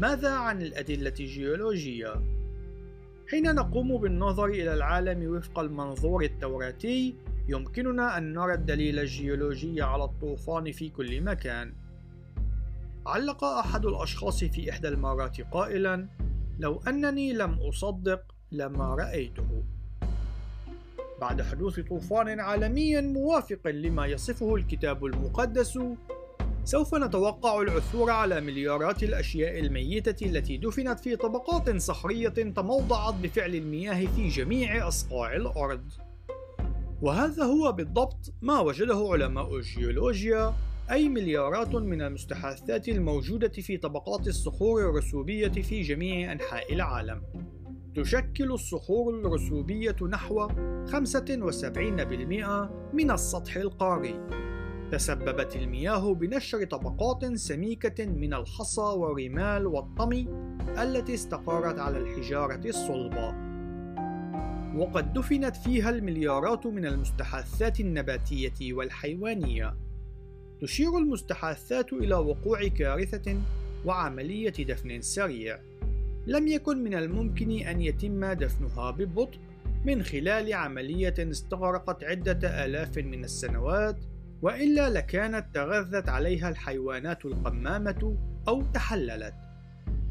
ماذا عن الأدلة الجيولوجية؟ حين نقوم بالنظر إلى العالم وفق المنظور التوراتي يمكننا أن نرى الدليل الجيولوجي على الطوفان في كل مكان علق أحد الأشخاص في إحدى المرات قائلا لو أنني لم أصدق لما رأيته بعد حدوث طوفان عالمي موافق لما يصفه الكتاب المقدس سوف نتوقع العثور على مليارات الأشياء الميتة التي دفنت في طبقات صخرية تموضعت بفعل المياه في جميع أصقاع الأرض. وهذا هو بالضبط ما وجده علماء الجيولوجيا أي مليارات من المستحاثات الموجودة في طبقات الصخور الرسوبية في جميع أنحاء العالم. تشكل الصخور الرسوبية نحو 75% من السطح القاري تسببت المياه بنشر طبقات سميكة من الحصى والرمال والطمي التي استقرت على الحجارة الصلبة. وقد دفنت فيها المليارات من المستحاثات النباتية والحيوانية. تشير المستحاثات إلى وقوع كارثة وعملية دفن سريع. لم يكن من الممكن أن يتم دفنها ببطء من خلال عملية استغرقت عدة آلاف من السنوات وإلا لكانت تغذت عليها الحيوانات القمامة أو تحللت.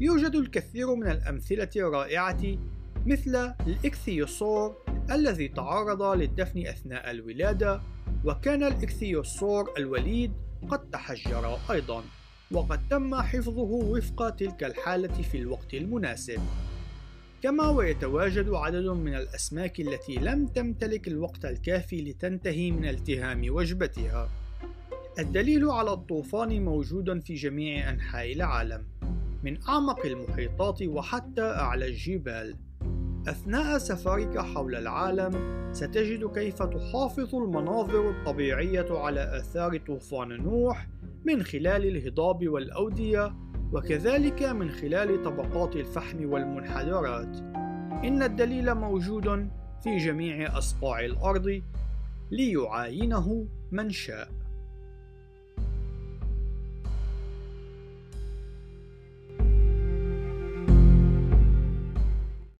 يوجد الكثير من الأمثلة الرائعة مثل الإكثيوسور الذي تعرض للدفن أثناء الولادة وكان الإكثيوسور الوليد قد تحجر أيضا وقد تم حفظه وفق تلك الحالة في الوقت المناسب كما ويتواجد عدد من الأسماك التي لم تمتلك الوقت الكافي لتنتهي من التهام وجبتها. الدليل على الطوفان موجود في جميع أنحاء العالم، من أعمق المحيطات وحتى أعلى الجبال. أثناء سفرك حول العالم ستجد كيف تحافظ المناظر الطبيعية على آثار طوفان نوح من خلال الهضاب والأودية وكذلك من خلال طبقات الفحم والمنحدرات. إن الدليل موجود في جميع أصقاع الأرض ليعاينه من شاء.